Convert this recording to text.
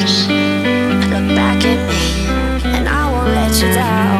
Look back at me, and I won't let you down.